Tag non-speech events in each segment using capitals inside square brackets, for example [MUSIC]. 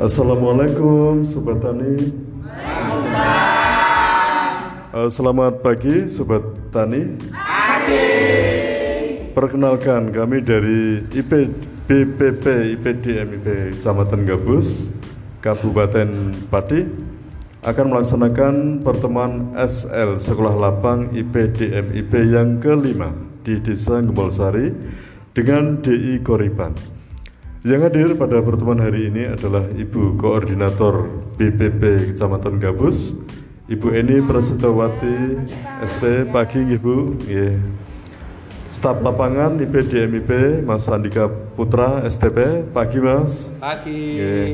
Assalamualaikum Sobat Tani Uh, Selamat pagi Sobat Tani Perkenalkan kami dari IP, BPP IPDM IP Kecamatan Gabus Kabupaten Pati akan melaksanakan pertemuan SL Sekolah Lapang IPDM IP yang kelima di Desa Gembolsari dengan DI Koriban. Yang hadir pada pertemuan hari ini adalah Ibu Koordinator BPP Kecamatan Gabus, Ibu Eni Prasetowati SP pagi nggih Bu. Nggih. Staf lapangan IPDMIP Mas Andika Putra STP pagi Mas. Pagi. Nggih.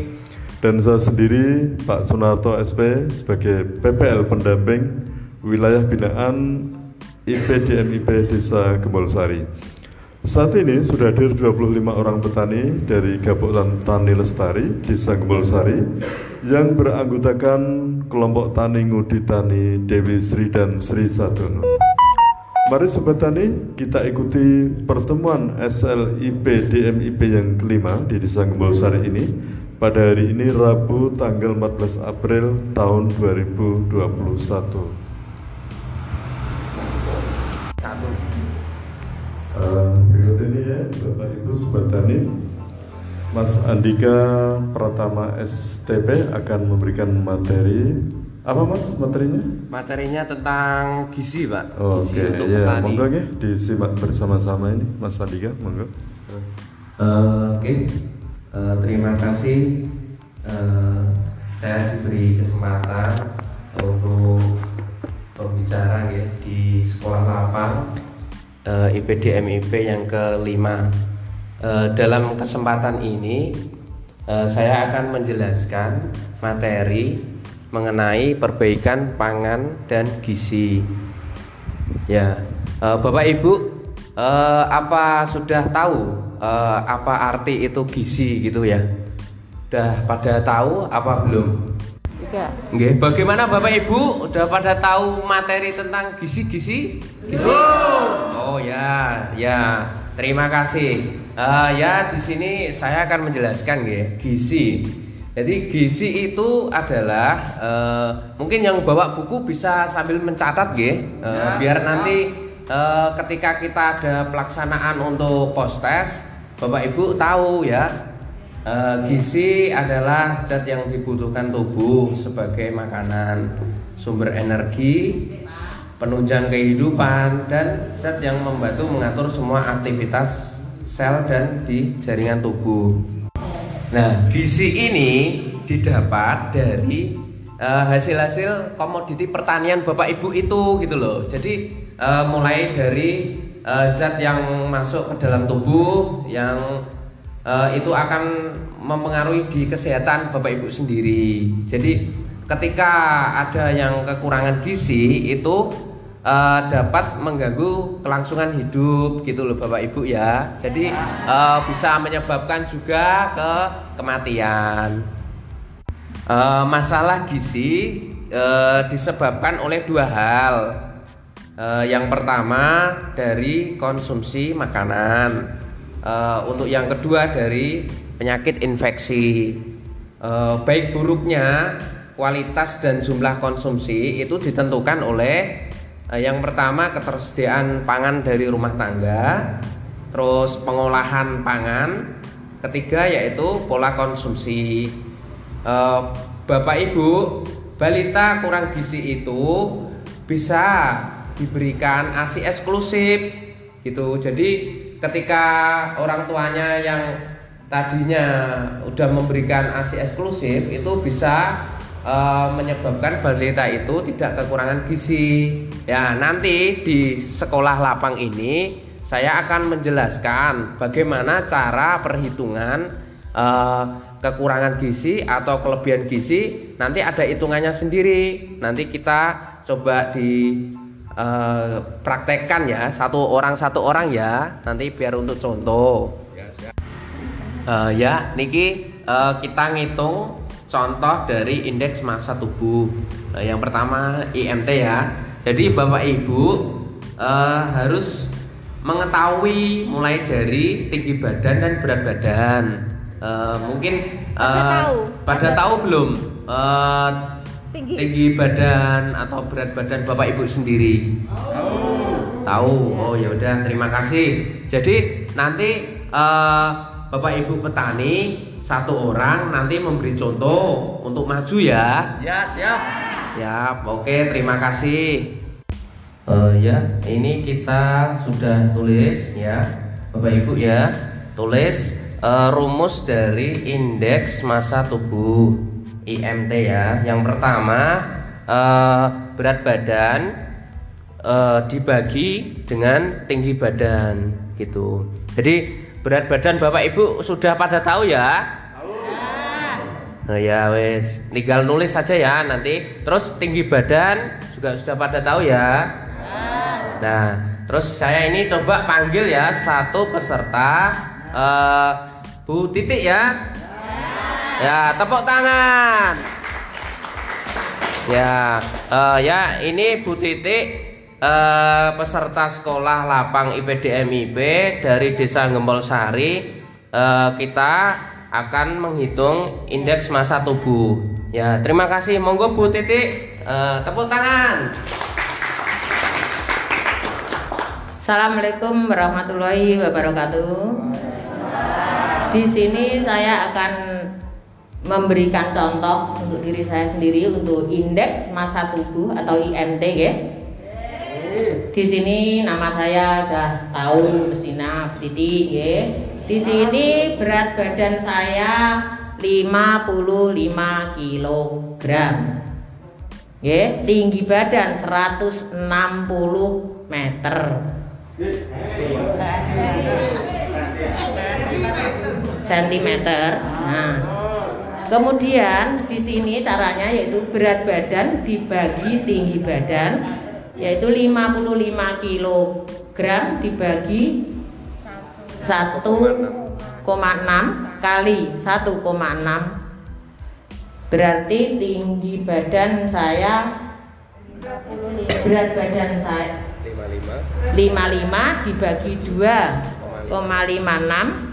Dan saya sendiri Pak Sunarto SP sebagai PPL pendamping wilayah binaan IPDMIP Desa Gembolsari. Saat ini sudah hadir 25 orang petani dari Kabupaten Tani Lestari, Desa Gembolsari yang beranggotakan kelompok tani Ngudi Tani Dewi Sri dan Sri Sadono. Mari Sobat Tani, kita ikuti pertemuan SLIP DMIP yang kelima di Desa Gembolsari ini pada hari ini Rabu tanggal 14 April tahun 2021. Bapak Ibu Sobat Tani Mas Andika Pratama STP akan memberikan materi apa Mas materinya? Materinya tentang gizi, Pak. Oke gizi untuk ya petani. monggo ya disimak bersama-sama ini Mas Andika monggo. Eh, Oke, Eh, terima kasih Eh, saya diberi kesempatan untuk berbicara ya, di sekolah lapang eh, IPDMIP yang kelima. Eh, dalam kesempatan ini eh, saya akan menjelaskan materi mengenai perbaikan pangan dan gizi. Ya, eh, Bapak Ibu, eh, apa sudah tahu eh, apa arti itu gizi gitu ya? Udah pada tahu apa belum? Tiga. Nggih, bagaimana Bapak Ibu? Udah pada tahu materi tentang gizi-gizi? Gizi? Oh ya, ya. Terima kasih. Eh, ya di sini saya akan menjelaskan nggih, gizi. Jadi gizi itu adalah eh, mungkin yang bawa buku bisa sambil mencatat nggih, Eh, biar nanti eh, ketika kita ada pelaksanaan untuk post test, Bapak Ibu tahu ya Eh, gizi adalah zat yang dibutuhkan tubuh sebagai makanan, sumber energi, penunjang kehidupan, dan zat yang membantu mengatur semua aktivitas sel dan di jaringan tubuh. Nah, gizi ini didapat dari eh, hasil-hasil komoditi pertanian Bapak Ibu itu gitu loh. Jadi eh, mulai dari eh, zat yang masuk ke dalam tubuh yang eh, itu akan mempengaruhi di kesehatan Bapak Ibu sendiri. Jadi ketika ada yang kekurangan gizi itu eh, dapat mengganggu kelangsungan hidup gitu loh Bapak Ibu ya. Jadi eh, bisa menyebabkan juga ke kematian. Eh, masalah gizi eh, disebabkan oleh dua hal. Eh, yang pertama dari konsumsi makanan. Eh, untuk yang kedua dari penyakit infeksi. Eh, baik buruknya kualitas dan jumlah konsumsi itu ditentukan oleh eh, yang pertama ketersediaan pangan dari rumah tangga, terus pengolahan pangan, ketiga yaitu pola konsumsi. Eh, Bapak Ibu, balita kurang gizi itu bisa diberikan ASI eksklusif gitu. Jadi ketika orang tuanya yang tadinya udah memberikan ASI eksklusif itu bisa eh, menyebabkan balita itu tidak kekurangan gizi. Ya, nanti di sekolah lapang ini saya akan menjelaskan bagaimana cara perhitungan eh, kekurangan gizi atau kelebihan gizi nanti ada hitungannya sendiri. Nanti kita coba di eh, praktekkan ya satu orang satu orang ya nanti biar untuk contoh. Eh, ya, niki eh, kita ngitung contoh dari indeks massa tubuh. Nah, yang pertama IMT ya. Jadi Bapak Ibu eh, harus mengetahui mulai dari tinggi badan dan berat badan. Eh, mungkin Pada tahu. pada tahu belum Eh, Tinggi. tinggi badan atau berat badan bapak ibu sendiri? Tahu. Oh ya udah terima kasih. Jadi nanti eh, bapak ibu petani satu orang nanti memberi contoh untuk maju ya. Ya, siap. siap. Oke terima kasih. Eh, ya ini kita sudah tulis ya bapak ibu ya. Tulis eh, rumus dari indeks massa tubuh IMT ya yang pertama eh, berat badan eh, dibagi dengan tinggi badan gitu. Jadi berat badan Bapak Ibu sudah pada tahu ya? Nah, ya wes, tinggal nulis saja ya nanti. Terus tinggi badan juga sudah pada tahu ya? Nah, terus saya ini coba panggil ya satu peserta eh, Bu Titik ya. Ya, tepuk tangan. Ya, eh, ya ini Bu Titik eh, peserta sekolah lapang IPDMIP dari Desa Gembol Sari. Eh, kita akan menghitung indeks massa tubuh. Ya, terima kasih. Monggo Bu Titik eh, tepuk tangan. Assalamualaikum warahmatullahi wabarakatuh. Di sini saya akan memberikan contoh untuk diri saya sendiri untuk indeks massa tubuh atau IMT ya. Di sini nama saya udah tahu Mestina titik ya. Di sini berat badan saya 55 kg. Ya, tinggi badan 160 meter. Sentimeter. Nah, kemudian di sini caranya yaitu berat badan dibagi tinggi badan yaitu 55 kg dibagi 1,6 kali 1,6 berarti tinggi badan saya berat badan saya 55 dibagi 2,56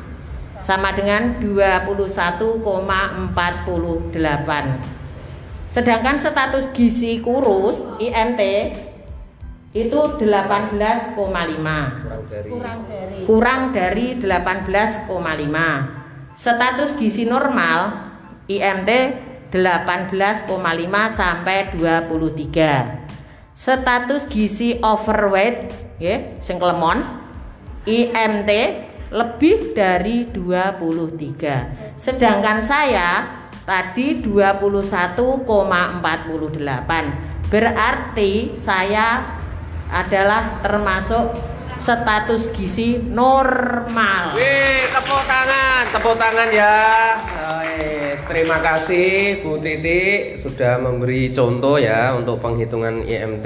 sama dengan 21,48 sedangkan status gizi kurus IMT itu 18,5 kurang dari 18,5 status gizi normal IMT 18,5 sampai 23 status gizi overweight ya sing IMT lebih dari 23 sedangkan saya tadi 21,48 berarti saya adalah termasuk status gizi normal Wih, tepuk tangan, tepuk tangan ya. Terima kasih Bu Titi sudah memberi contoh ya untuk penghitungan IMT.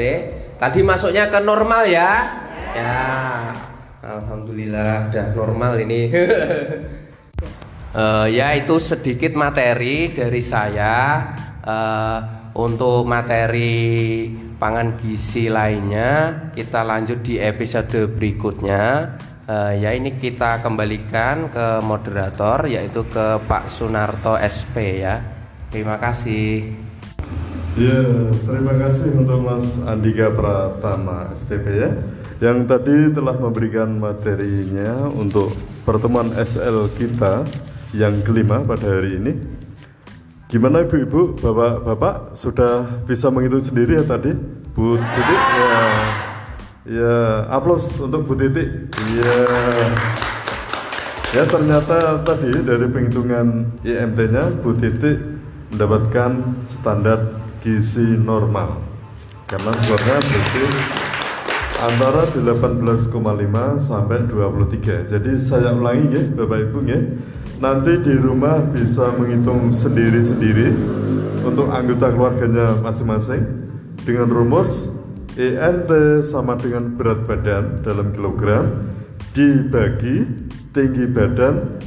Tadi masuknya ke normal ya. Ya. Alhamdulillah udah normal ini. [LAUGHS] Eh, ya itu sedikit materi dari saya. Eh, untuk materi pangan gizi lainnya kita lanjut di episode berikutnya. Eh, ya ini kita kembalikan ke moderator yaitu ke Pak Sunarto SP ya. Terima kasih. Ya, terima kasih untuk Mas Andika Pratama STP ya Yang tadi telah memberikan materinya untuk pertemuan SL kita yang kelima pada hari ini. Gimana ibu-ibu, bapak-bapak sudah bisa menghitung sendiri ya tadi? Bu Titik? Ya. Ya, aplaus untuk Bu Titik. Ya Ya ternyata tadi dari penghitungan IMT-nya Bu Titik mendapatkan standar gizi normal. Karena skornya berarti antara 18,5 sampai 23. Jadi saya ulangi ya Bapak Ibu ya. Nanti di rumah bisa menghitung sendiri-sendiri untuk anggota keluarganya masing-masing dengan rumus ENT sama dengan berat badan dalam kilogram dibagi tinggi badan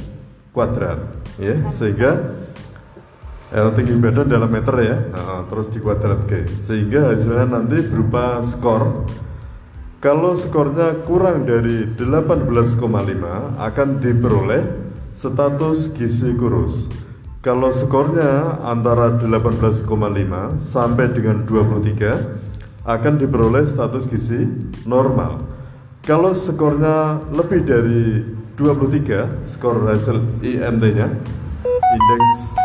kuadrat ya sehingga eh, tinggi badan dalam meter ya Nah, terus di kuadrat G sehingga hasilnya nanti berupa skor kalau skornya kurang dari 18,5 akan diperoleh status gizi kurus. Kalau skornya antara 18,5 sampai dengan 23 akan diperoleh status gizi normal. Kalau skornya lebih dari 23, skor hasil IMT-nya, indeks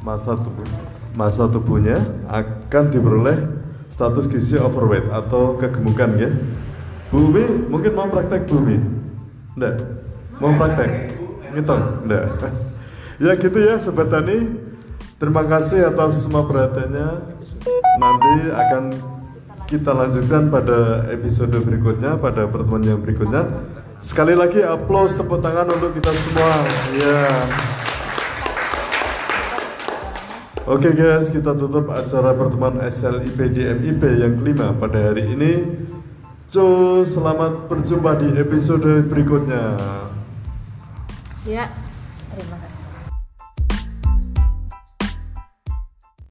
masa tubuh masa tubuhnya akan diperoleh status gizi overweight atau kegemukan ya. Bu Umi mungkin mau praktek Bu Umi? Enggak? Mau praktek? Ngitung? Enggak? [LAUGHS] ya gitu ya Sobat Tani Terima kasih atas semua perhatiannya Nanti akan kita lanjutkan pada episode berikutnya Pada pertemuan yang berikutnya Sekali lagi aplaus tepuk tangan untuk kita semua Ya Oke guys, kita tutup acara pertemuan SLIP DMIP yang kelima pada hari ini. So, selamat berjumpa di episode berikutnya. Ya, terima kasih.